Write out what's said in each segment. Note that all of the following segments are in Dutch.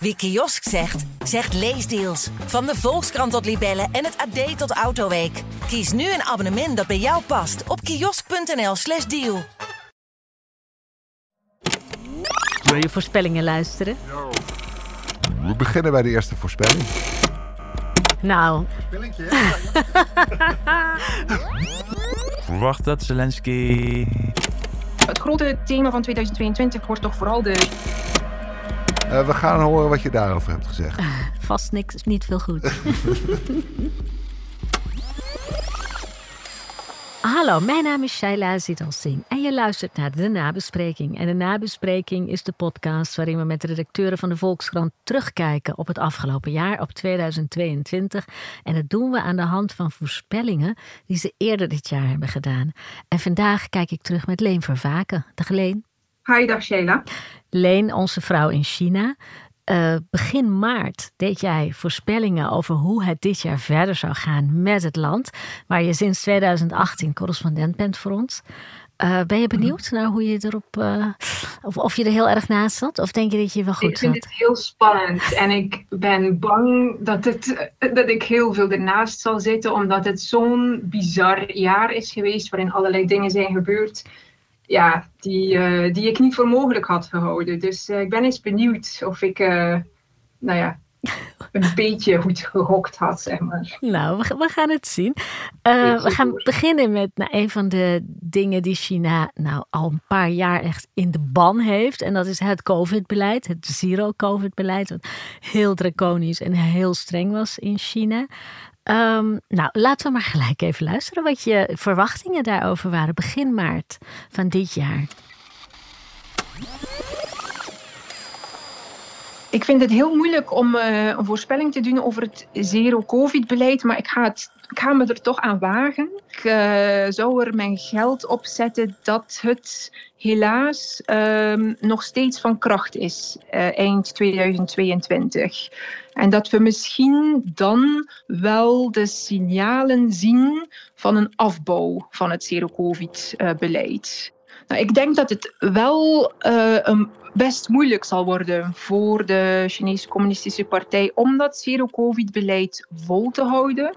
Wie kiosk zegt, zegt leesdeals. Van de Volkskrant tot Libellen en het AD tot Autoweek. Kies nu een abonnement dat bij jou past op kiosk.nl/slash deal. Wil je voorspellingen luisteren? We beginnen bij de eerste voorspelling. Nou, Verwacht dat Zelensky. Het grote thema van 2022 wordt toch vooral de Eh, we gaan horen wat je daarover hebt gezegd. vast niks, niet veel goed. Hallo, mijn naam is Shaila Zital Singh en je luistert naar De Nabespreking. En De Nabespreking is de podcast waarin we met de redacteuren van de Volkskrant terugkijken op het afgelopen jaar, op 2022. En dat doen we aan de hand van voorspellingen die ze eerder dit jaar hebben gedaan. En vandaag kijk ik terug met Leen Vervaken. Dag Leen. Hi, dag Sheila. Leen, onze vrouw in China. Eh, begin maart deed jij voorspellingen over hoe het dit jaar verder zou gaan met het land, waar je sinds 2018 correspondent bent voor ons. Eh, ben je benieuwd naar hoe je erop, eh, of, of je er heel erg naast zat? Of denk je dat je wel goed Ik vind zat? het heel spannend en ik ben bang dat, het, dat ik heel veel ernaast zal zitten, omdat het zo'n bizar jaar is geweest waarin allerlei dingen zijn gebeurd ja, die, eh, die ik niet voor mogelijk had gehouden. Dus eh, ik ben eens benieuwd of ik eh, nou ja, een beetje goed gehokt had, zeg maar. Nou, we, we gaan het zien. We gaan beginnen met nou, een van de dingen die China nou, al een paar jaar echt in de ban heeft. En dat is het COVID-beleid, het zero-COVID-beleid. Wat heel draconisch en heel streng was in China. Ehm, nou, laten we maar gelijk even luisteren wat je verwachtingen daarover waren. Begin maart van dit jaar. Ik vind het heel moeilijk om eh, een voorspelling te doen over het zero-covid-beleid, maar ik ga, het, ik ga me er toch aan wagen. Ik eh, zou er mijn geld op zetten dat het helaas ehm, nog steeds van kracht is eh, eind 2022. En dat we misschien dan wel de signalen zien van een afbouw van het zero-covid-beleid. Nou, ik denk dat het wel eh, een best moeilijk zal worden voor de Chinese Communistische Partij om dat zero-covid-beleid vol te houden.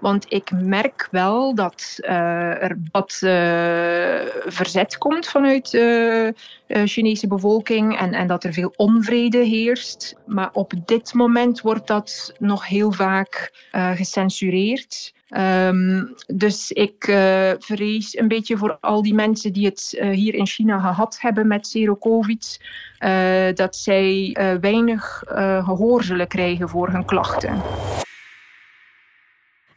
Want ik merk wel dat eh, er wat eh, verzet komt vanuit de Chinese bevolking en, en dat er veel onvrede heerst. Maar op dit moment wordt dat nog heel vaak gecensureerd. Ehm, dus ik eh, vrees een beetje voor al die mensen die het eh, hier in China gehad hebben met zero-covid, eh, dat zij weinig eh, gehoor zullen krijgen voor hun klachten.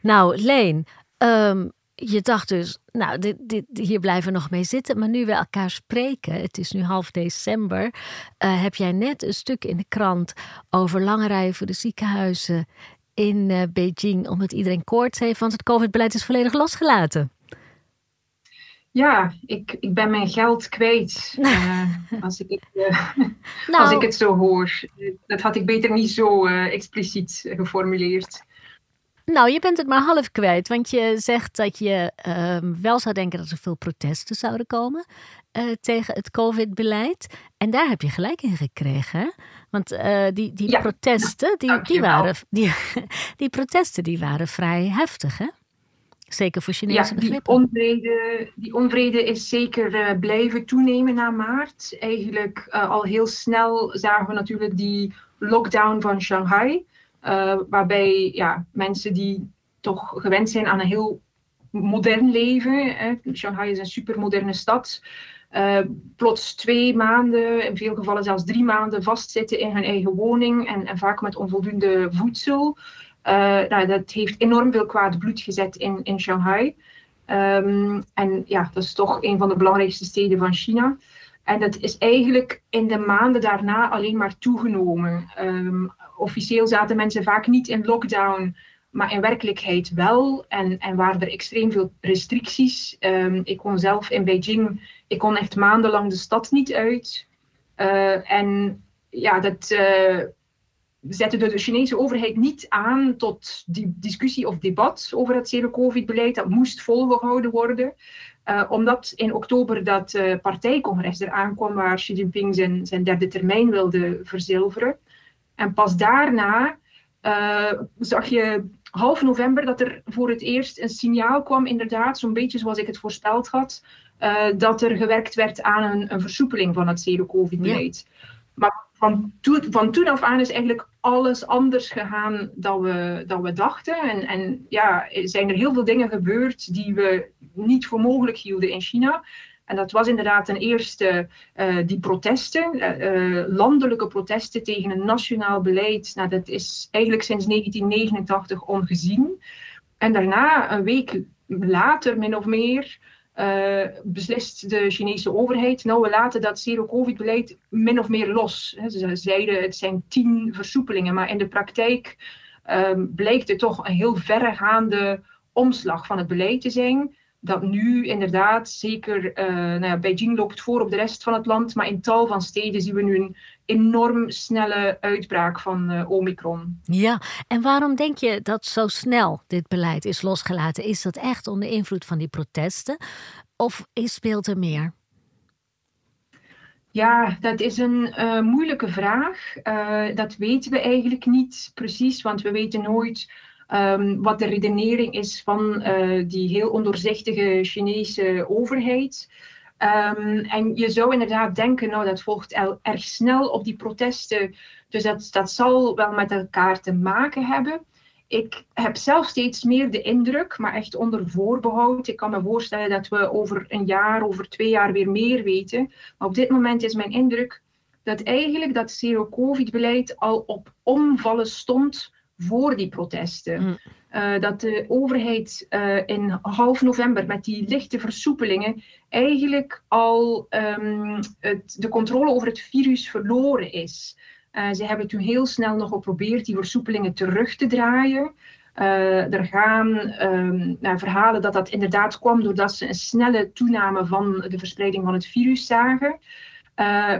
Nou, Leen, ehm, je dacht dus, nou, dit, dit, hier blijven we nog mee zitten. Maar nu we elkaar spreken, het is nu half december, heb jij net een stuk in de krant over lange rijen voor de ziekenhuizen in eh, Beijing, omdat iedereen koorts heeft, want het COVID-beleid is volledig losgelaten. Ja, ik, ik ben mijn geld kwijt eh, als, ik, eh, Nou, als ik het zo hoor. Dat had ik beter niet zo expliciet geformuleerd. Nou, je bent het maar half kwijt, want je zegt dat je ehm, wel zou denken dat er veel protesten zouden komen eh, tegen het COVID-beleid. En daar heb je gelijk in gekregen, hè? Want eh, die, die Ja, protesten, die, die, waren, die, die protesten die waren vrij heftig, hè? Zeker voor Chinese Ja, die onvrede, die onvrede is zeker eh, blijven toenemen na maart. Eigenlijk al heel snel zagen we natuurlijk die lockdown van Shanghai. Eh, waarbij ja, mensen die toch gewend zijn aan een heel modern leven. Hè. Shanghai is een supermoderne stad. eh, plots twee maanden, in veel gevallen zelfs drie maanden vastzitten in hun eigen woning en, en vaak met onvoldoende voedsel. Eh, nou, dat heeft enorm veel kwaad bloed gezet in, in Shanghai. Ehm, en ja, dat is toch een van de belangrijkste steden van China. En dat is eigenlijk in de maanden daarna alleen maar toegenomen. Ehm, officieel zaten mensen vaak niet in lockdown, maar in werkelijkheid wel. En, en waren er extreem veel restricties. Ehm, ik kon zelf in Beijing, ik kon echt maandenlang de stad niet uit. Eh, en ja, dat eh, zette de Chinese overheid niet aan tot die discussie of debat over het zero-covid-beleid. Dat moest volgehouden worden. Uh, omdat in oktober dat partijcongres eraan kwam waar Xi Jinping zijn, zijn derde termijn wilde verzilveren. En pas daarna uh, zag je half november dat er voor het eerst een signaal kwam, inderdaad, zo'n beetje zoals ik het voorspeld had, uh, dat er gewerkt werd aan een, een versoepeling van het zero-covid-beleid. Maar van, van toen af aan is eigenlijk alles anders gegaan dan we, dan we dachten. En, en ja, er zijn er heel veel dingen gebeurd die we niet voor mogelijk hielden in China. En dat was inderdaad ten eerste uh, die protesten, uh, landelijke protesten tegen een nationaal beleid. Nou, dat is eigenlijk sinds 1989 ongezien. En daarna, een week later, min of meer, beslist de Chinese overheid, nou we laten dat zero-covid-beleid min of meer los. Ze zeiden het zijn tien versoepelingen, maar in de praktijk um, blijkt het toch een heel verregaande omslag van het beleid te zijn dat nu inderdaad zeker, uh, nou ja, Beijing loopt voor op de rest van het land, maar in tal van steden zien we nu een enorm snelle uitbraak van uh, Omicron. Ja, en waarom denk je dat zo snel dit beleid is losgelaten? Is dat echt onder invloed van die protesten of is, speelt er meer? Ja, dat is een uh, moeilijke vraag. dat weten we eigenlijk niet precies, want we weten nooit Um, wat de redenering is van uh, die heel ondoorzichtige Chinese overheid. Um, en je zou inderdaad denken, nou dat volgt erg snel op die protesten. Dus dat, dat zal wel met elkaar te maken hebben. Ik heb zelf steeds meer de indruk, maar echt onder voorbehoud. Ik kan me voorstellen dat we over een jaar, over twee jaar weer meer weten. Maar op dit moment is mijn indruk dat eigenlijk dat zero-covid-beleid al op omvallen stond voor die protesten. Mm. Uh, dat de overheid uh, in half november met die lichte versoepelingen eigenlijk al um, het, de controle over het virus verloren is. Uh, ze hebben toen heel snel nog geprobeerd die versoepelingen terug te draaien. er gaan um, naar verhalen dat dat inderdaad kwam doordat ze een snelle toename van de verspreiding van het virus zagen.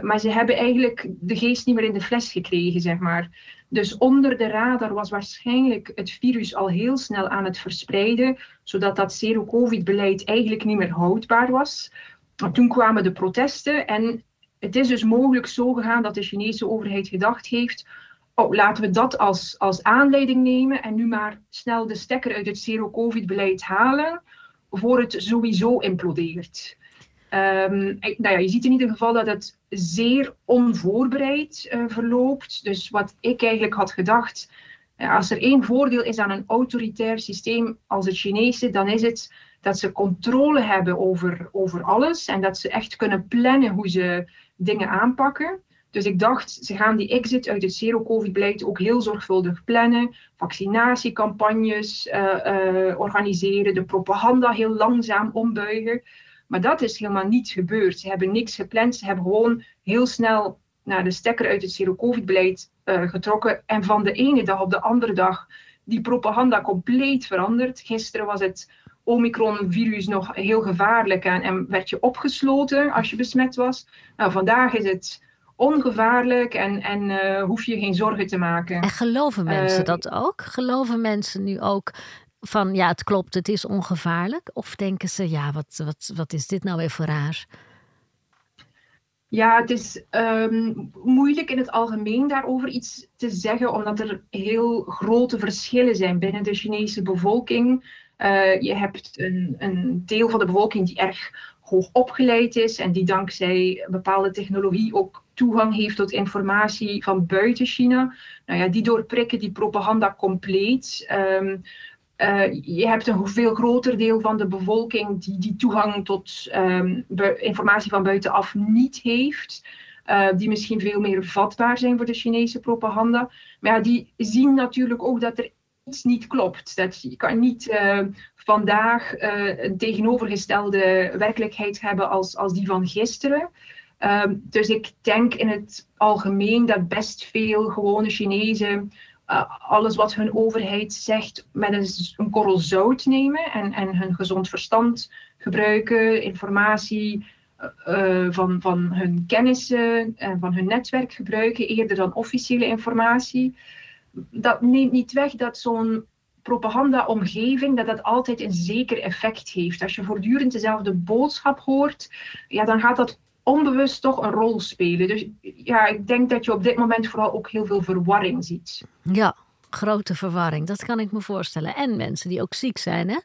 maar ze hebben eigenlijk de geest niet meer in de fles gekregen, zeg maar. Dus onder de radar was waarschijnlijk het virus al heel snel aan het verspreiden, zodat dat zero-covid-beleid eigenlijk niet meer houdbaar was. Toen kwamen de protesten en het is dus mogelijk zo gegaan dat de Chinese overheid gedacht heeft, oh, laten we dat als, als aanleiding nemen en nu maar snel de stekker uit het zero-covid-beleid halen, voor het sowieso implodeert. Um, nou ja, je ziet in ieder geval dat het zeer onvoorbereid uh, verloopt. Dus wat ik eigenlijk had gedacht, uh, als er één voordeel is aan een autoritair systeem als het Chinese, dan is het dat ze controle hebben over, over alles en dat ze echt kunnen plannen hoe ze dingen aanpakken. Dus ik dacht, ze gaan die exit uit het zero-covid-beleid ook heel zorgvuldig plannen, vaccinatiecampagnes uh, organiseren, de propaganda heel langzaam ombuigen. Maar dat is helemaal niet gebeurd. Ze hebben niks gepland. Ze hebben gewoon heel snel naar de stekker uit het zero-covid-beleid uh, getrokken. En van de ene dag op de andere dag die propaganda compleet veranderd. Gisteren was het Omicron-virus nog heel gevaarlijk en, en, werd je opgesloten als je besmet was. Nou, vandaag is het ongevaarlijk en, en uh, hoef je geen zorgen te maken. En geloven mensen uh, dat ook? Geloven mensen nu ook van ja, het klopt, het is ongevaarlijk? Of denken ze, ja, wat, wat, wat is dit nou weer voor raar? Ja, het is um, moeilijk in het algemeen daarover iets te zeggen, omdat er heel grote verschillen zijn binnen de Chinese bevolking. Uh, je hebt een, een, deel van de bevolking die erg hoog opgeleid is en die dankzij bepaalde technologie ook toegang heeft tot informatie van buiten China. Nou ja, die doorprikken die propaganda compleet. Um, uh, je hebt een veel groter deel van de bevolking die die toegang tot um, informatie van buitenaf niet heeft. Uh, die misschien veel meer vatbaar zijn voor de Chinese propaganda. Maar ja, die zien natuurlijk ook dat er iets niet klopt. Dat je kan niet uh, vandaag een tegenovergestelde werkelijkheid hebben als, als die van gisteren. Um, dus ik denk in het algemeen dat best veel gewone Chinezen uh, alles wat hun overheid zegt met een, korrel zout nemen en, en hun gezond verstand gebruiken, informatie uh, van, van hun kennissen en van hun netwerk gebruiken, eerder dan officiële informatie. Dat neemt niet weg dat zo'n propaganda-omgeving, dat dat altijd een zeker effect heeft. Als je voortdurend dezelfde boodschap hoort, ja, dan gaat dat onbewust toch een rol spelen. Dus ja, ik denk dat je op dit moment vooral ook heel veel verwarring ziet. Ja, grote verwarring. Dat kan ik me voorstellen. En mensen die ook ziek zijn, hè?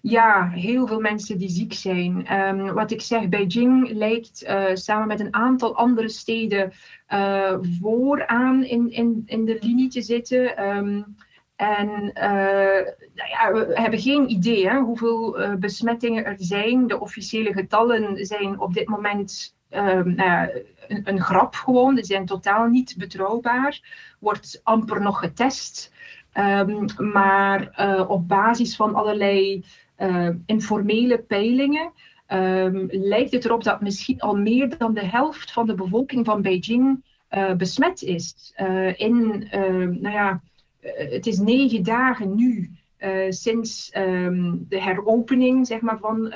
Ja, heel veel mensen die ziek zijn. Ehm, wat ik zeg, Beijing lijkt uh, samen met een aantal andere steden uh, vooraan in, in, in de linie te zitten. Um, en uh, nou ja, we hebben geen idee hoeveel besmettingen er zijn. De officiële getallen zijn op dit moment um, nou een, een, grap gewoon. Die zijn totaal niet betrouwbaar. Wordt amper nog getest. maar op basis van allerlei informele peilingen um, lijkt het erop dat misschien al meer dan de helft van de bevolking van Beijing besmet is. In, ehm, nou ja, het is negen dagen nu sinds um, de heropening zeg maar, van,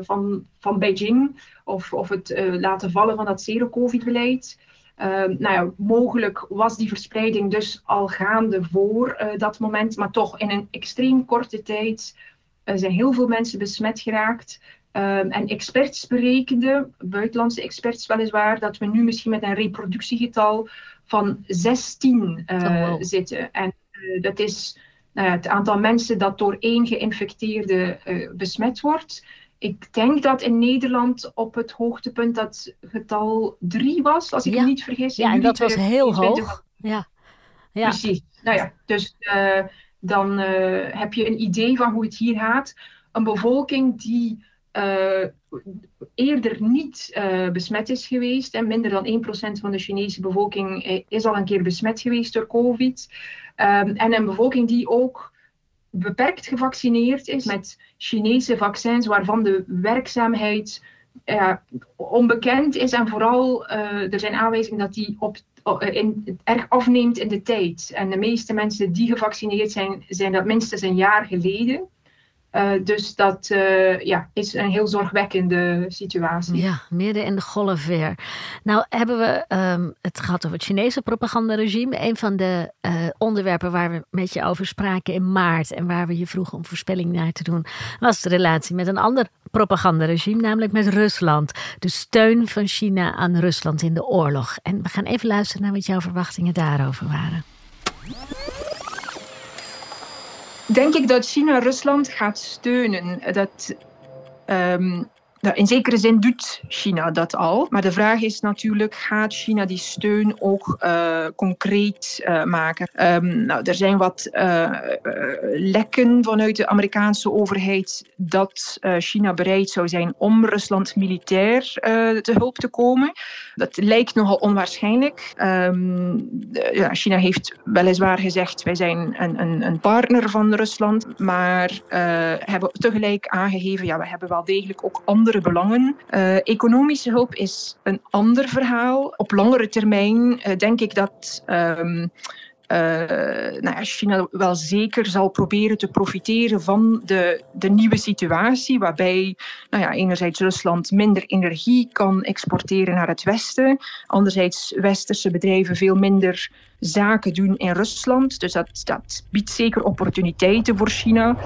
van, van Beijing, of, of het laten vallen van dat zero-covid-beleid. nou ja, mogelijk was die verspreiding dus al gaande voor dat moment, maar toch in een extreem korte tijd zijn heel veel mensen besmet geraakt. Um, en experts berekenden, buitenlandse experts weliswaar, dat we nu misschien met een reproductiegetal van 16 uh, oh, zitten. En uh, dat is nou ja, het aantal mensen dat door één geïnfecteerde uh, besmet wordt. Ik denk dat in Nederland op het hoogtepunt dat getal 3 was, als ik ja. me niet vergis. Ja, en dat was heel hoog. Ja. ja. Precies. Nou ja, dus dan heb je een idee van hoe het hier gaat. Een bevolking die uh, eerder niet uh, besmet is geweest. En minder dan 1% van de Chinese bevolking is al een keer besmet geweest door COVID. Um, en een bevolking die ook beperkt gevaccineerd is met Chinese vaccins waarvan de werkzaamheid onbekend is. En vooral er zijn aanwijzingen dat die op eh, in, erg afneemt in de tijd. En de meeste mensen die gevaccineerd zijn, zijn dat minstens een jaar geleden. Uh, dus dat uh, ja, is een heel zorgwekkende situatie. Ja, midden in de golf weer. Nou hebben we um, het gehad over het Chinese propagandaregime. Een van de uh, onderwerpen waar we met je over spraken in maart en waar we je vroegen om voorspelling naar te doen, was de relatie met een ander propagandaregime, namelijk met Rusland. De steun van China aan Rusland in de oorlog. En we gaan even luisteren naar wat jouw verwachtingen daarover waren denk ik dat China Rusland gaat steunen. Dat, um, in zekere zin doet China dat al. Maar de vraag is natuurlijk, gaat China die steun ook uh, concreet uh, maken? Um, nou, er zijn wat uh, lekken vanuit de Amerikaanse overheid dat China bereid zou zijn om Rusland militair te hulp te komen. Dat lijkt nogal onwaarschijnlijk. Um, ja, China heeft weliswaar gezegd, wij zijn een, een, een partner van Rusland, maar hebben tegelijk aangegeven, ja, we hebben wel degelijk ook andere belangen. Uh, economische hulp is een ander verhaal. Op langere termijn uh, denk ik dat um, uh, nou ja, China wel zeker zal proberen te profiteren van de, de nieuwe situatie, waarbij nou ja, enerzijds Rusland minder energie kan exporteren naar het Westen, anderzijds westerse bedrijven veel minder zaken doen in Rusland. Dus dat, dat biedt zeker opportuniteiten voor China.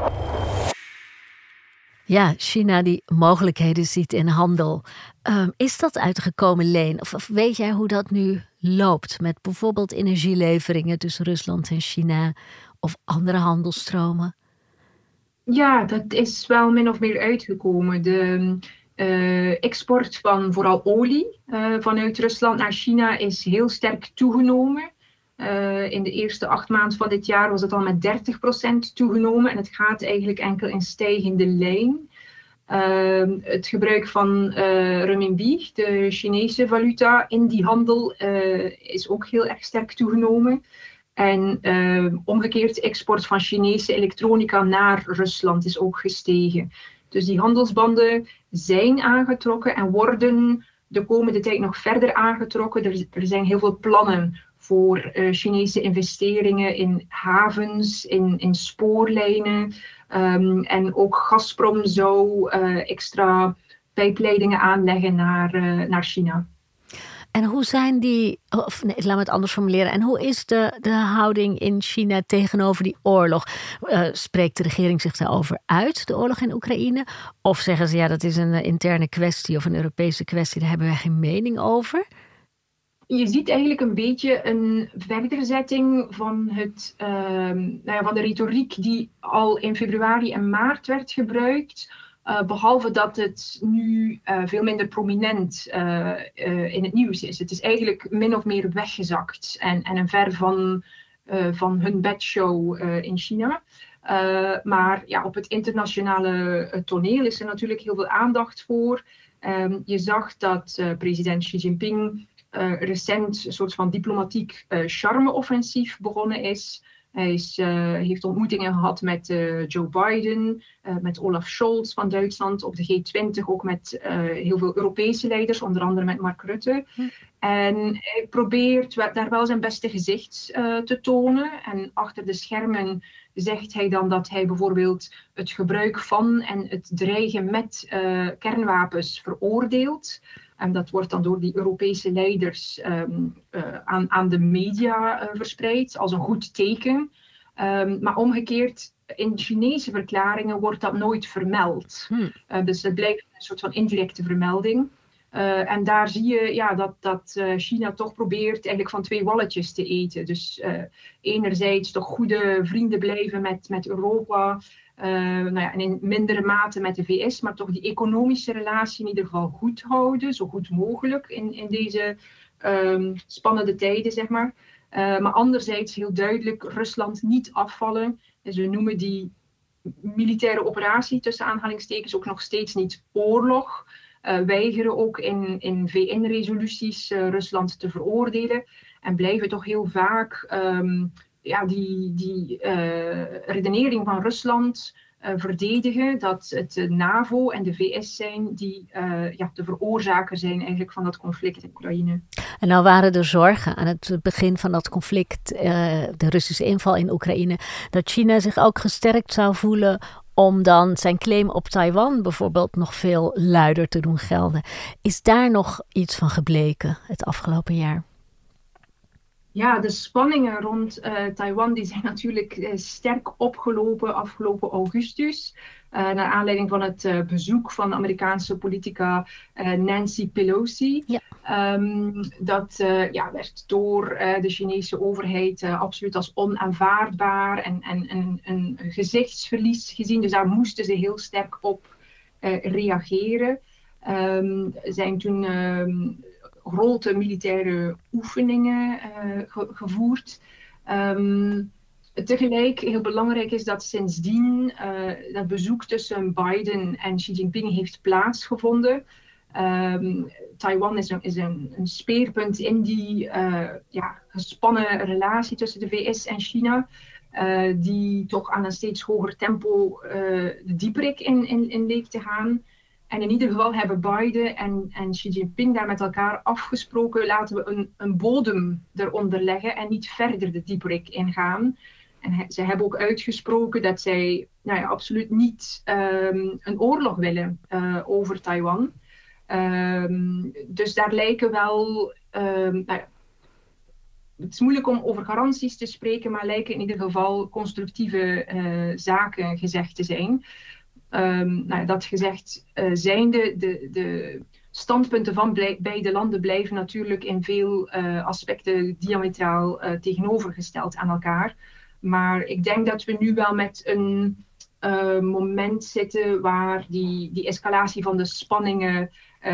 Ja, China die mogelijkheden ziet in handel. Um, is dat uitgekomen, Leen? Of, of, weet jij hoe dat nu loopt met bijvoorbeeld energieleveringen tussen Rusland en China of andere handelstromen? Ja, dat is wel min of meer uitgekomen. De uh, export van vooral olie uh, vanuit Rusland naar China is heel sterk toegenomen. Uh, in de eerste acht maanden van dit jaar was het al met 30% toegenomen en het gaat eigenlijk enkel in stijgende lijn. Uh, het gebruik van uh, renminbi, de Chinese valuta, in die handel uh, is ook heel erg sterk toegenomen. En omgekeerd, export van Chinese elektronica naar Rusland is ook gestegen. Dus die handelsbanden zijn aangetrokken en worden de komende tijd nog verder aangetrokken. Er, er zijn heel veel plannen voor uh, Chinese investeringen in havens, in, in spoorlijnen. Um, en ook Gazprom zou uh, extra pijpleidingen aanleggen naar, uh, naar China. En hoe zijn die, of laat me het anders formuleren. En hoe is de, de houding in China tegenover die oorlog? Spreekt de regering zich daarover uit, de oorlog in Oekraïne? Of zeggen ze ja, dat is een eh, interne kwestie of een Europese kwestie, daar hebben wij geen mening over? Je ziet eigenlijk een beetje een verderzetting van, het, uh, nou ja, van de retoriek die al in februari en maart werd gebruikt. Uh, behalve dat het nu uh, veel minder prominent uh, in het nieuws is. Het is eigenlijk min of meer weggezakt en, en een ver van, van hun bedshow in China. maar ja, op het internationale toneel is er natuurlijk heel veel aandacht voor. Um, je zag dat president Xi Jinping recent een soort van diplomatiek charme-offensief begonnen is. Hij is, uh, heeft ontmoetingen gehad met uh, Joe Biden, uh, met Olaf Scholz van Duitsland, op de G20 ook met heel veel Europese leiders, onder andere met Mark Rutte. Hm. En hij probeert daar wel zijn beste gezicht te tonen. En achter de schermen zegt hij dan dat hij bijvoorbeeld het gebruik van en het dreigen met kernwapens veroordeelt. En dat wordt dan door die Europese leiders um, uh, aan, aan de media uh, verspreid als een goed teken. Um, maar omgekeerd, in Chinese verklaringen wordt dat nooit vermeld. Hmm. Uh, dus het blijft een soort van indirecte vermelding. en daar zie je ja, dat, dat China toch probeert eigenlijk van twee walletjes te eten. Dus enerzijds toch goede vrienden blijven met, met Europa. Uh, nou ja, in mindere mate met de VS, maar toch die economische relatie in ieder geval goed houden, zo goed mogelijk in, in deze um, spannende tijden, zeg maar. Uh, maar anderzijds heel duidelijk Rusland niet afvallen. En ze noemen die militaire operatie tussen aanhalingstekens ook nog steeds niet oorlog. Uh, weigeren ook in, in VN-resoluties Rusland te veroordelen. En blijven toch heel vaak um, ja, die, die uh, redenering van Rusland uh, verdedigen dat het de NAVO en de VS zijn die uh, ja, de veroorzaker zijn eigenlijk van dat conflict in Oekraïne. En nou waren er zorgen aan het begin van dat conflict, de Russische inval in Oekraïne, dat China zich ook gesterkt zou voelen om dan zijn claim op Taiwan bijvoorbeeld nog veel luider te doen gelden. Is daar nog iets van gebleken het afgelopen jaar? Ja, de spanningen rond uh, Taiwan die zijn natuurlijk uh, sterk opgelopen afgelopen augustus. Uh, naar aanleiding van het bezoek van de Amerikaanse politica Nancy Pelosi. Ja. Um, dat ja, werd door de Chinese overheid absoluut als onaanvaardbaar en, en, en een gezichtsverlies gezien. Dus daar moesten ze heel sterk op reageren. Um, zijn toen um, grote militaire oefeningen uh, gevoerd. Um, tegelijk heel belangrijk is dat sindsdien uh, dat bezoek tussen Biden en Xi Jinping heeft plaatsgevonden. Um, Taiwan is, een, is een, speerpunt in die uh, ja, gespannen relatie tussen de VS en China. die toch aan een steeds hoger tempo de dieperik in, in, in leek te gaan. En in ieder geval hebben Biden en, en Xi Jinping daar met elkaar afgesproken, laten we een, een bodem eronder leggen en niet verder de dieperik ingaan. En ze hebben ook uitgesproken dat zij nou ja, absoluut niet um, een oorlog willen uh, over Taiwan. Um, dus daar lijken wel, um, nou ja, het is moeilijk om over garanties te spreken, maar lijken in ieder geval constructieve uh, zaken gezegd te zijn. Um, nou, dat gezegd uh, zijnde, de, de standpunten van beide landen blijven natuurlijk in veel uh, aspecten diametraal uh, tegenovergesteld aan elkaar. Maar ik denk dat we nu wel met een moment zitten waar die, die escalatie van de spanningen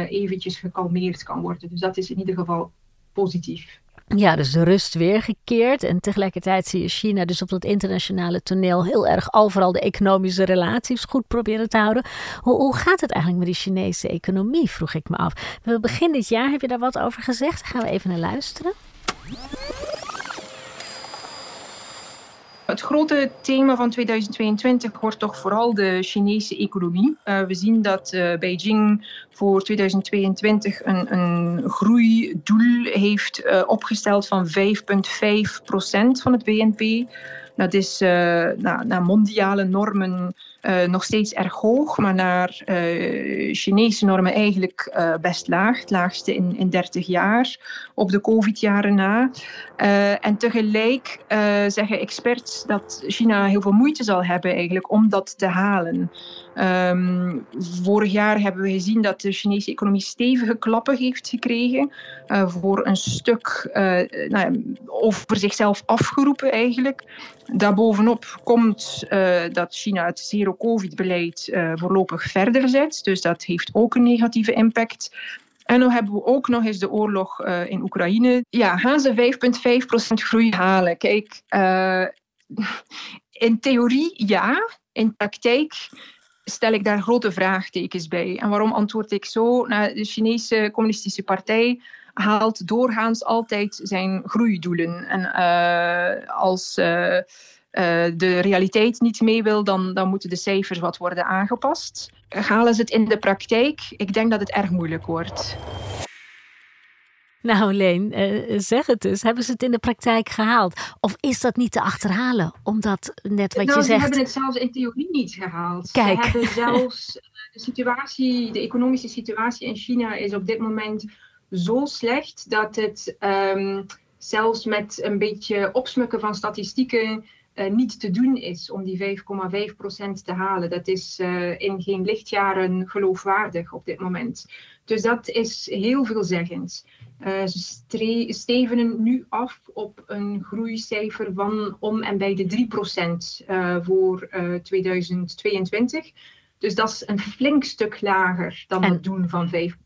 eventjes gekalmeerd kan worden. Dus dat is in ieder geval positief. Ja, dus de rust weergekeerd. En tegelijkertijd zie je China dus op dat internationale toneel heel erg overal de economische relaties goed proberen te houden. Hoe, hoe gaat het eigenlijk met die Chinese economie, vroeg ik me af. Begin dit jaar heb je daar wat over gezegd. Gaan we even naar luisteren. Het grote thema van 2022 wordt toch vooral de Chinese economie. Uh, we zien dat uh, Beijing voor 2022 een, een groeidoel heeft uh, opgesteld van 5,5 procent van het BNP. Dat is naar, naar, mondiale normen uh, nog steeds erg hoog, maar naar uh, Chinese normen eigenlijk best laag. Het laagste in, in 30 jaar, op de COVID-jaren na. en tegelijk zeggen experts dat China heel veel moeite zal hebben eigenlijk om dat te halen. Um, vorig jaar hebben we gezien dat de Chinese economie stevige klappen heeft gekregen. Voor een stuk nou ja, over zichzelf afgeroepen eigenlijk. Daarbovenop komt dat China het zero-covid-beleid voorlopig verder zet. Dus dat heeft ook een negatieve impact. En dan hebben we ook nog eens de oorlog in Oekraïne. Ja, gaan ze 5,5% groei halen? Kijk, in theorie ja. In praktijk stel ik daar grote vraagtekens bij. En waarom antwoord ik zo? Nou, de Chinese Communistische Partij haalt doorgaans altijd zijn groeidoelen. En als uh, de realiteit niet mee wil, dan, dan moeten de cijfers wat worden aangepast. Halen ze het in de praktijk? Ik denk dat het erg moeilijk wordt. Nou, Leen, uh, zeg het dus. Hebben ze het in de praktijk gehaald? Of is dat niet te achterhalen? Omdat net wat nou, je zegt. Ze hebben het zelfs in theorie niet gehaald. Kijk. Ze hebben zelfs eh, de situatie, de economische situatie in China is op dit moment zo slecht dat het um, zelfs met een beetje opsmukken van statistieken uh, niet te doen is om die 5,5% te halen. Dat is uh, in geen lichtjaren geloofwaardig op dit moment. Dus dat is heel veelzeggend. Uh, ze stevenen nu af op een groeicijfer van om en bij de 3% uh, voor uh, 2022. Dus dat is een flink stuk lager dan en, het doen van 5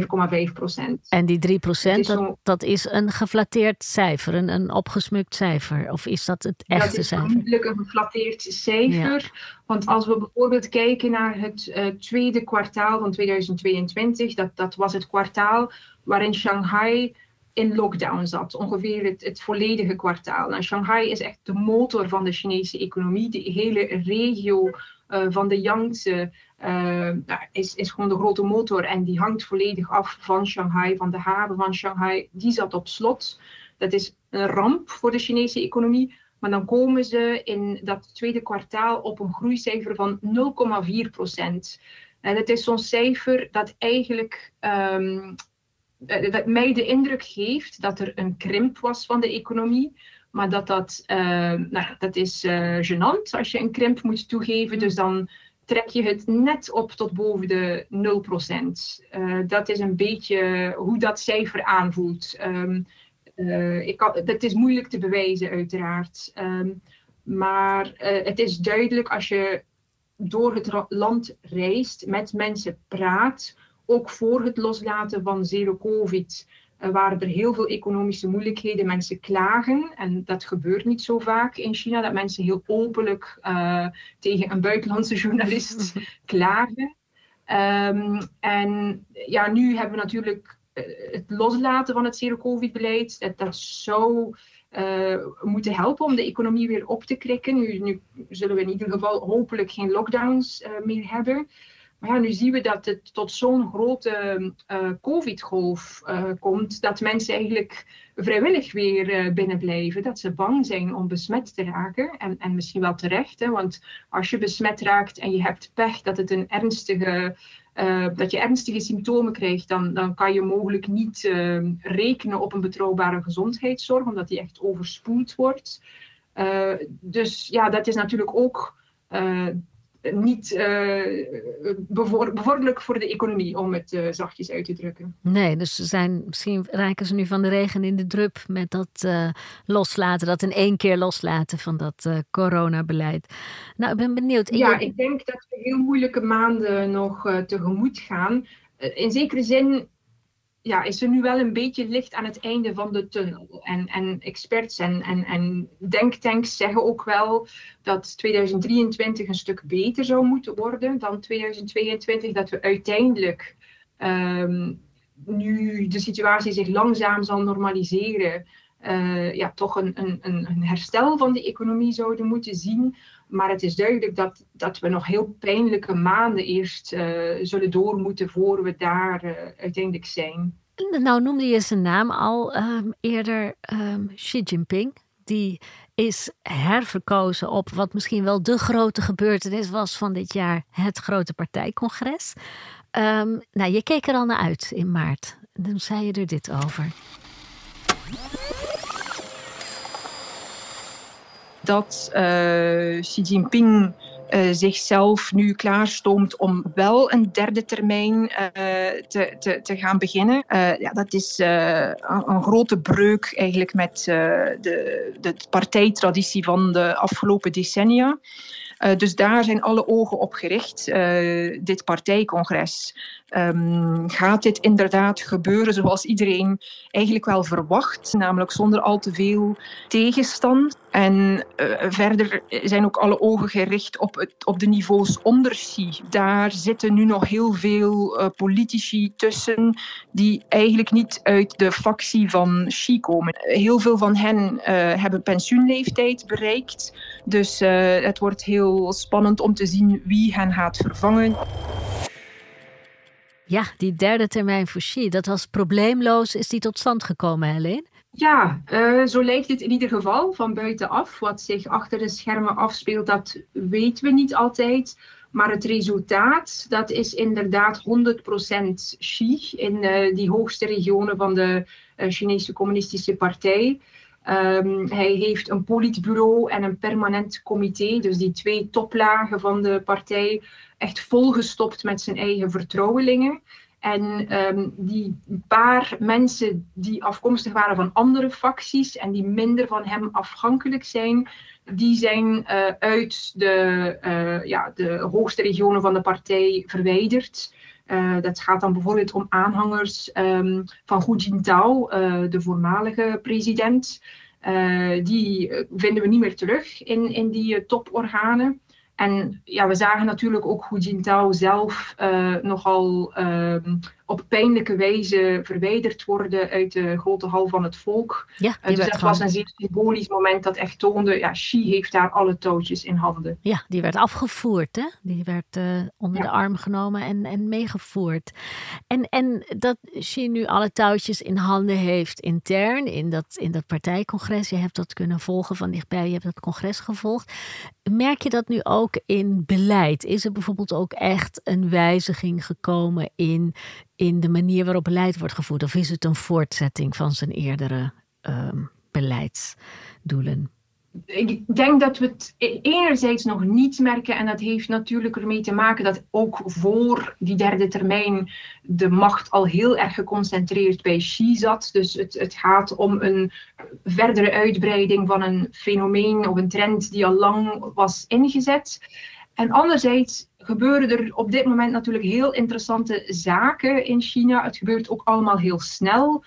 5,5 procent. En die 3 procent, dat, dat, is een geflatteerd cijfer, een, een opgesmukt cijfer? Of is dat het echte cijfer? Dat is vermoedelijk een geflatteerd cijfer. Ja. Want als we bijvoorbeeld kijken naar het uh, tweede kwartaal van 2022, dat, dat was het kwartaal waarin Shanghai in lockdown zat, ongeveer het, het volledige kwartaal. Nou, Shanghai is echt de motor van de Chinese economie. De hele regio uh, van de Yangtze uh, is, is gewoon de grote motor en die hangt volledig af van Shanghai, van de haven van Shanghai. Die zat op slot. Dat is een ramp voor de Chinese economie. Maar dan komen ze in dat tweede kwartaal op een groeicijfer van 0,4 procent. En het is zo'n cijfer dat eigenlijk um, dat mij de indruk geeft dat er een krimp was van de economie. Maar dat dat, uh, nou, dat is uh, gênant als je een krimp moet toegeven. Dus dan trek je het net op tot boven de 0%. Uh, eh, dat is een beetje hoe dat cijfer aanvoelt. Um, ik kan, dat is moeilijk te bewijzen, uiteraard. Um, maar uh, het is duidelijk als je door het land reist, met mensen praat, ook voor het loslaten van zero covid uh, waren er heel veel economische moeilijkheden. Mensen klagen en dat gebeurt niet zo vaak in China, dat mensen heel openlijk uh, tegen een buitenlandse journalist klagen. Um, en ja, nu hebben we natuurlijk uh, het loslaten van het zero-covid-beleid. Dat, dat zou uh, moeten helpen om de economie weer op te krikken. Nu, nu, zullen we in ieder geval hopelijk geen lockdowns uh, meer hebben. Maar nu zien we dat het tot zo'n grote uh, COVID-golf uh, komt, dat mensen eigenlijk vrijwillig weer uh, binnen blijven. Dat ze bang zijn om besmet te raken. En, en misschien wel terecht, hè, want als je besmet raakt en je hebt pech dat, het een ernstige, dat je ernstige symptomen krijgt, dan, dan kan je mogelijk niet rekenen op een betrouwbare gezondheidszorg, omdat die echt overspoeld wordt. dus ja, dat is natuurlijk ook niet uh, bevorderlijk voor de economie, om het uh, zachtjes uit te drukken. Nee, dus ze zijn, misschien raken ze nu van de regen in de drup met dat uh, loslaten, dat in één keer loslaten van dat coronabeleid. Nou, ik ben benieuwd. Ja, ik denk dat we heel moeilijke maanden nog tegemoet gaan. in zekere zin ja, is er nu wel een beetje licht aan het einde van de tunnel. En, en experts en, en, en denktanks zeggen ook wel dat 2023 een stuk beter zou moeten worden dan 2022. Dat we uiteindelijk, um, nu de situatie zich langzaam zal normaliseren, uh, ja, toch een, een, een herstel van de economie zouden moeten zien. Maar het is duidelijk dat, dat we nog heel pijnlijke maanden eerst uh, zullen door moeten voor we daar uh, uiteindelijk zijn. Nou noemde je zijn naam al um, eerder, um, Xi Jinping. die is herverkozen op wat misschien wel de grote gebeurtenis was van dit jaar, het grote partijcongres. Um, nou, je keek er al naar uit in maart. Dan zei je er dit over. Dat uh, Xi Jinping uh, zichzelf nu klaarstoomt om wel een derde termijn uh, te, te, te, gaan beginnen. Ja, dat is een, grote breuk eigenlijk met de, de partijtraditie van de afgelopen decennia. Dus daar zijn alle ogen op gericht. Dit partijcongres. Um, gaat dit inderdaad gebeuren zoals iedereen eigenlijk wel verwacht, namelijk zonder al te veel tegenstand? En uh, verder zijn ook alle ogen gericht op, het, op de niveaus onder Xi. Daar zitten nu nog heel veel uh, politici tussen die eigenlijk niet uit de factie van Xi komen. Heel veel van hen uh, hebben pensioenleeftijd bereikt. Dus het wordt heel spannend om te zien wie hen gaat vervangen. Ja, die derde termijn Xi, dat was probleemloos. Is die tot stand gekomen, Helene? Ja, uh, zo lijkt het in ieder geval van buitenaf. Wat zich achter de schermen afspeelt, dat weten we niet altijd. Maar het resultaat, dat is inderdaad 100% Xi in uh, die hoogste regionen van de uh, Chinese Communistische Partij. Um, hij heeft een politbureau en een permanent comité, dus die twee toplagen van de partij, echt volgestopt met zijn eigen vertrouwelingen. En um, die paar mensen die afkomstig waren van andere facties en die minder van hem afhankelijk zijn, die zijn uh, uit de, uh, ja, de hoogste regionen van de partij verwijderd. Uh, dat gaat dan bijvoorbeeld om aanhangers um, van Hu Jintao, de voormalige president. die vinden we niet meer terug in, in die toporganen. En ja, we zagen natuurlijk ook Hu Jintao zelf nogal uh, op pijnlijke wijze verwijderd worden uit de grote hal van het volk. Ja, uh, dus dat was een zeer symbolisch moment dat echt toonde, ja, Xi heeft daar alle touwtjes in handen. Ja, die werd afgevoerd, hè? Die werd onder ja. de arm genomen en, en meegevoerd. En, en dat Xi nu alle touwtjes in handen heeft intern in dat, in dat partijcongres. Je hebt dat kunnen volgen van dichtbij, je hebt dat congres gevolgd. Merk je dat nu ook in beleid? Is er bijvoorbeeld ook echt een wijziging gekomen in, in de manier waarop beleid wordt gevoerd? Of is het een voortzetting van zijn eerdere um, beleidsdoelen? ik denk dat we het enerzijds nog niet merken. En dat heeft natuurlijk ermee te maken dat ook voor die derde termijn de macht al heel erg geconcentreerd bij Xi zat. Dus het, het gaat om een verdere uitbreiding van een fenomeen of een trend die al lang was ingezet. En anderzijds gebeuren er op dit moment natuurlijk heel interessante zaken in China. Het gebeurt ook allemaal heel snel.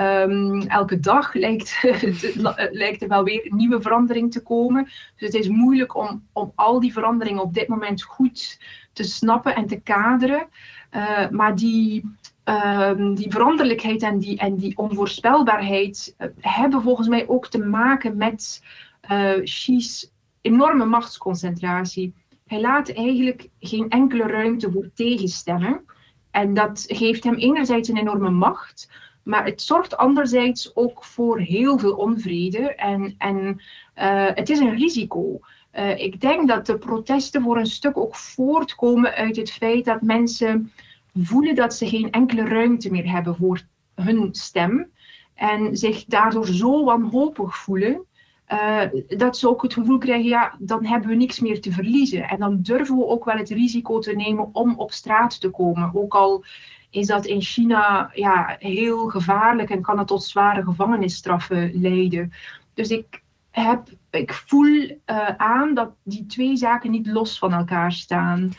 Um, elke dag lijkt, lijkt er wel weer nieuwe verandering te komen. Dus het is moeilijk om, om al die veranderingen op dit moment goed te snappen en te kaderen. Uh, maar die, um, die veranderlijkheid en die, en die onvoorspelbaarheid uh, hebben volgens mij ook te maken met uh, Xi's enorme machtsconcentratie. Hij laat eigenlijk geen enkele ruimte voor tegenstemmen. En dat geeft hem enerzijds een enorme macht, maar het zorgt anderzijds ook voor heel veel onvrede. En, en uh, het is een risico. Uh, ik denk dat de protesten voor een stuk ook voortkomen uit het feit dat mensen voelen dat ze geen enkele ruimte meer hebben voor hun stem. En zich daardoor zo wanhopig voelen. Uh, dat ze ook het gevoel krijgen, ja, dan hebben we niks meer te verliezen. En dan durven we ook wel het risico te nemen om op straat te komen. Ook al is dat in China ja, heel gevaarlijk en kan het tot zware gevangenisstraffen leiden. Dus ik, heb, ik voel uh, aan dat die twee zaken niet los van elkaar staan.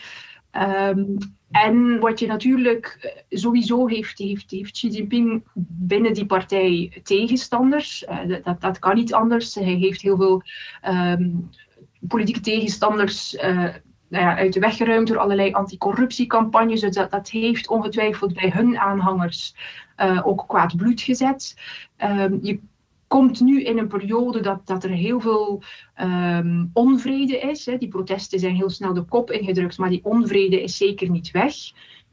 Um, en wat je natuurlijk eh, sowieso heeft, heeft, heeft Xi Jinping binnen die partij tegenstanders. Uh, dat, dat kan niet anders. Hij heeft heel veel um, politieke tegenstanders uh, nou ja, uit de weg geruimd door allerlei anticorruptiecampagnes. Dus dat, heeft ongetwijfeld bij hun aanhangers ook kwaad bloed gezet. Um, je komt nu in een periode dat, dat er heel veel um, onvrede is. Hè. Die protesten zijn heel snel de kop ingedrukt, maar die onvrede is zeker niet weg.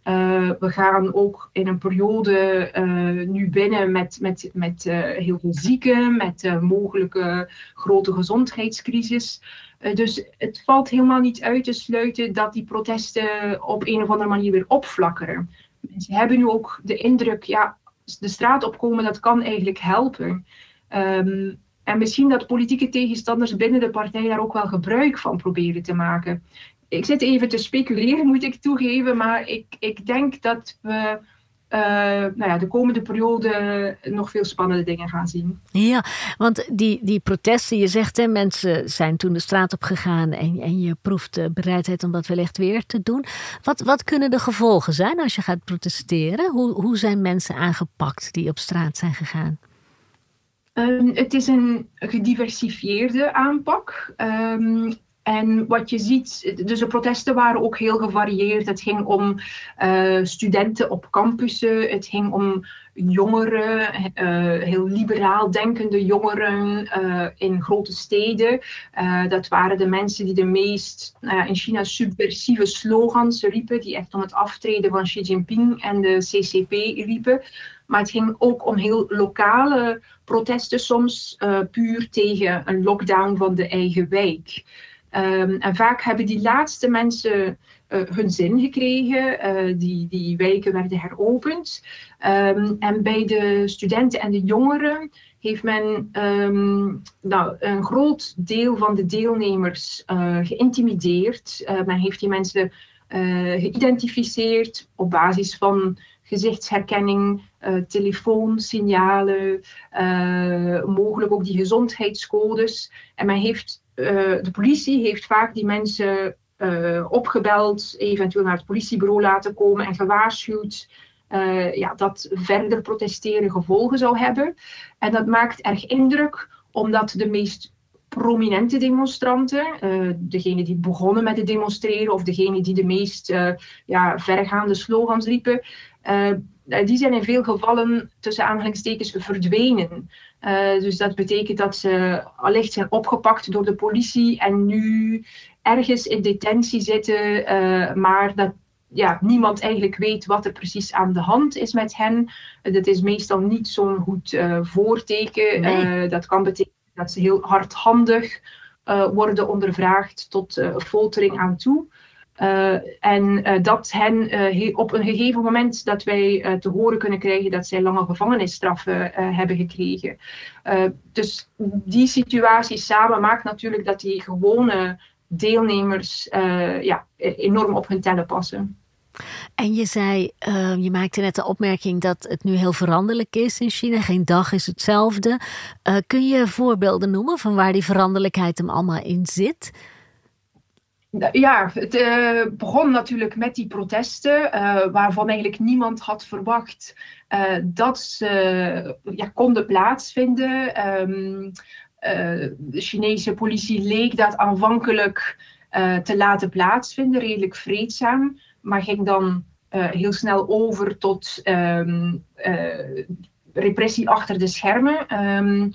Uh, we gaan ook in een periode uh, nu binnen met, met, met uh, heel veel zieken, met mogelijke grote gezondheidscrisis. dus het valt helemaal niet uit te sluiten dat die protesten op een of andere manier weer opflakkeren. Mensen hebben nu ook de indruk, ja, de straat opkomen, dat kan eigenlijk helpen. Um, en misschien dat politieke tegenstanders binnen de partij daar ook wel gebruik van proberen te maken. Ik zit even te speculeren, moet ik toegeven, maar ik, ik denk dat we uh, nou ja, de komende periode nog veel spannende dingen gaan zien. Ja, want die, die protesten, je zegt hè, mensen zijn toen de straat op gegaan en, en je proeft bereidheid om dat wellicht weer te doen. Wat, wat kunnen de gevolgen zijn als je gaat protesteren? Hoe, hoe zijn mensen aangepakt die op straat zijn gegaan? Um, het is een gediversifieerde aanpak. Um, en wat je ziet, dus de protesten waren ook heel gevarieerd. Het ging om uh, studenten op campussen, het ging om jongeren, uh, heel liberaal denkende jongeren uh, in grote steden. dat waren de mensen die de meest in China subversieve slogans riepen, die echt om het aftreden van Xi Jinping en de CCP riepen. Maar het ging ook om heel lokale protesten, soms puur tegen een lockdown van de eigen wijk. Um, en vaak hebben die laatste mensen uh, hun zin gekregen. Uh, die, die wijken werden heropend. Um, en bij de studenten en de jongeren heeft men um, nou, een groot deel van de deelnemers uh, geïntimideerd. men heeft die mensen geïdentificeerd op basis van gezichtsherkenning, telefoonsignalen, mogelijk ook die gezondheidscodes. En men heeft eh, de politie heeft vaak die mensen uh, opgebeld, eventueel naar het politiebureau laten komen en gewaarschuwd uh, ja, dat verder protesteren gevolgen zou hebben. En dat maakt erg indruk, omdat de meest prominente demonstranten, uh, degene die begonnen met het demonstreren of degene die de meest ja, vergaande slogans riepen, die zijn in veel gevallen tussen aanhalingstekens verdwenen. Uh, dus dat betekent dat ze allicht zijn opgepakt door de politie en nu ergens in detentie zitten, uh, maar dat ja, niemand eigenlijk weet wat er precies aan de hand is met hen. Uh, dat is meestal niet zo'n goed voorteken. Nee. dat kan betekenen dat ze heel hardhandig worden ondervraagd tot foltering aan toe. Uh, en uh, dat hen uh, op een gegeven moment dat wij te horen kunnen krijgen dat zij lange gevangenisstraffen hebben gekregen. dus die situatie samen maakt natuurlijk dat die gewone deelnemers ja, e-, enorm op hun tellen passen. En je zei, je maakte net de opmerking dat het nu heel veranderlijk is in China. Geen dag is hetzelfde. kun je voorbeelden noemen van waar die veranderlijkheid hem allemaal in zit? Ja, het uh, begon natuurlijk met die protesten, uh, waarvan eigenlijk niemand had verwacht uh, dat ze ja, konden plaatsvinden. Um, de Chinese politie leek dat aanvankelijk te laten plaatsvinden, redelijk vreedzaam, maar ging dan heel snel over tot um, repressie achter de schermen. Um,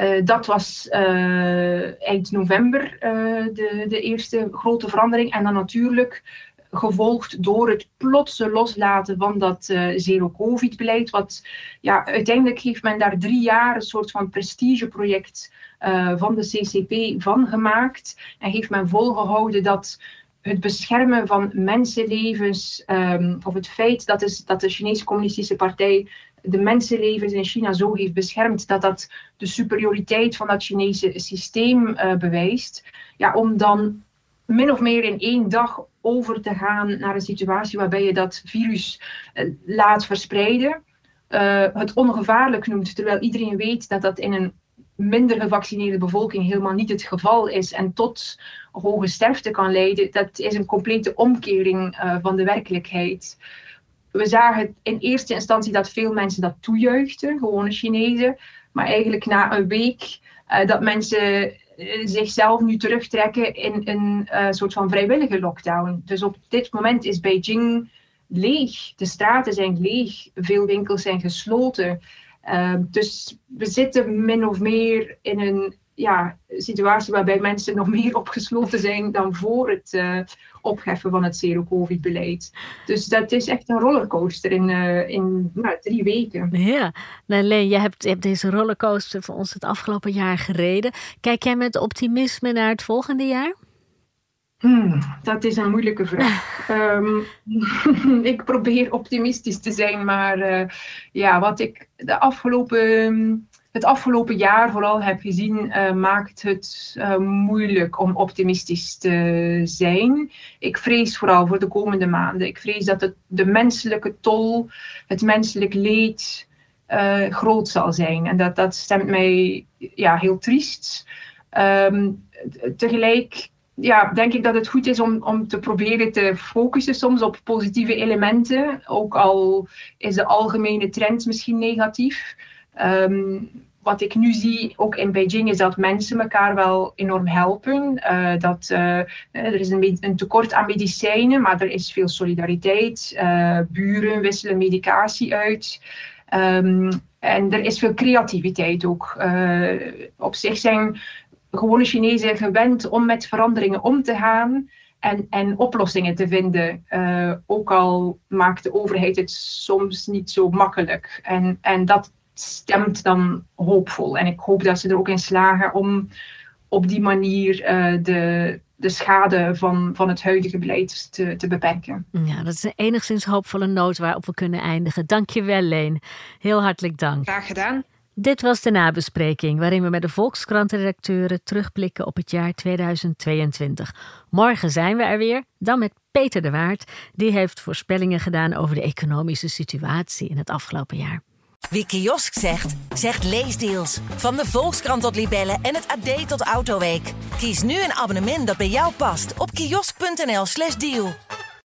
uh, dat was uh, eind november uh, de, de eerste grote verandering. En dan natuurlijk gevolgd door het plotse loslaten van dat zero-covid-beleid. Wat ja, uiteindelijk heeft men daar drie jaar een soort van prestigeproject van de CCP van gemaakt. En heeft men volgehouden dat het beschermen van mensenlevens, um, of het feit dat, is, dat de Chinese Communistische Partij de mensenlevens in China zo heeft beschermd dat dat de superioriteit van dat Chinese systeem uh, bewijst. Ja, om dan min of meer in één dag over te gaan naar een situatie waarbij je dat virus uh, laat verspreiden. Uh, het ongevaarlijk noemt, terwijl iedereen weet dat dat in een minder gevaccineerde bevolking helemaal niet het geval is en tot hoge sterfte kan leiden, dat is een complete omkering van de werkelijkheid we zagen in eerste instantie dat veel mensen dat toejuichten, gewone Chinezen. Maar eigenlijk na een week uh, dat mensen uh, zichzelf nu terugtrekken in een soort van vrijwillige lockdown. Dus op dit moment is Beijing leeg. De straten zijn leeg. Veel winkels zijn gesloten. Dus we zitten min of meer in een ja, situatie waarbij mensen nog meer opgesloten zijn dan voor het uh, opheffen van het zero-covid-beleid. Dus dat is echt een rollercoaster in, uh, in nou, drie weken. Ja, nou, Leen, je hebt, je hebt deze rollercoaster voor ons het afgelopen jaar gereden. Kijk jij met optimisme naar het volgende jaar? Hmm, dat is een moeilijke vraag. um, ik probeer optimistisch te zijn, maar uh, ja, wat ik de afgelopen het afgelopen jaar vooral heb gezien, uh, maakt het uh, moeilijk om optimistisch te zijn. Ik vrees vooral voor de komende maanden. Ik vrees dat het, de menselijke tol, het menselijk leed groot zal zijn. En dat, dat stemt mij ja, heel triest. Um, tegelijk ja, denk ik dat het goed is om, om te proberen te focussen soms op positieve elementen. Ook al is de algemene trend misschien negatief. Um, wat ik nu zie, ook in Beijing, is dat mensen elkaar wel enorm helpen. Uh, dat, uh, er is een, een, tekort aan medicijnen, maar er is veel solidariteit. Buren wisselen medicatie uit. Um, en er is veel creativiteit ook. op zich zijn gewone Chinezen gewend om met veranderingen om te gaan en, en oplossingen te vinden. ook al maakt de overheid het soms niet zo makkelijk. En, en dat stemt dan hoopvol. En ik hoop dat ze er ook in slagen om op die manier uh, de, de schade van, van het huidige beleid te, te beperken. Ja, dat is een enigszins hoopvolle noot waarop we kunnen eindigen. Dank je wel, Leen. Heel hartelijk dank. Graag gedaan. Dit was de nabespreking waarin we met de Volkskrant-redacteuren terugblikken op het jaar 2022. Morgen zijn we er weer, dan met Peter de Waard. Die heeft voorspellingen gedaan over de economische situatie in het afgelopen jaar. Wie kiosk zegt, zegt leesdeals. Van de Volkskrant tot Libellen en het AD tot Autoweek. Kies nu een abonnement dat bij jou past op kiosk.nl/slash deal.